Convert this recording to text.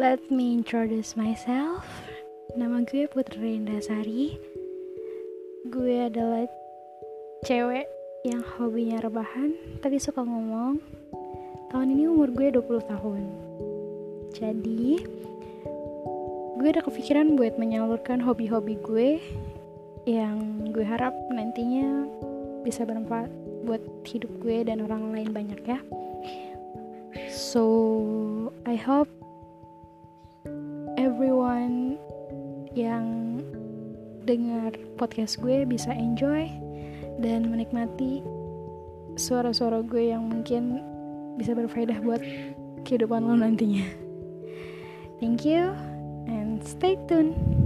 Let me introduce myself. Nama gue Putri Indasari. Gue adalah cewek yang hobinya rebahan tapi suka ngomong. Tahun ini umur gue 20 tahun. Jadi, gue ada kepikiran buat menyalurkan hobi-hobi gue yang gue harap nantinya bisa bermanfaat buat hidup gue dan orang lain banyak ya. So, I hope everyone yang dengar podcast gue bisa enjoy dan menikmati suara-suara gue yang mungkin bisa berfaedah buat kehidupan lo nantinya. Thank you and stay tuned.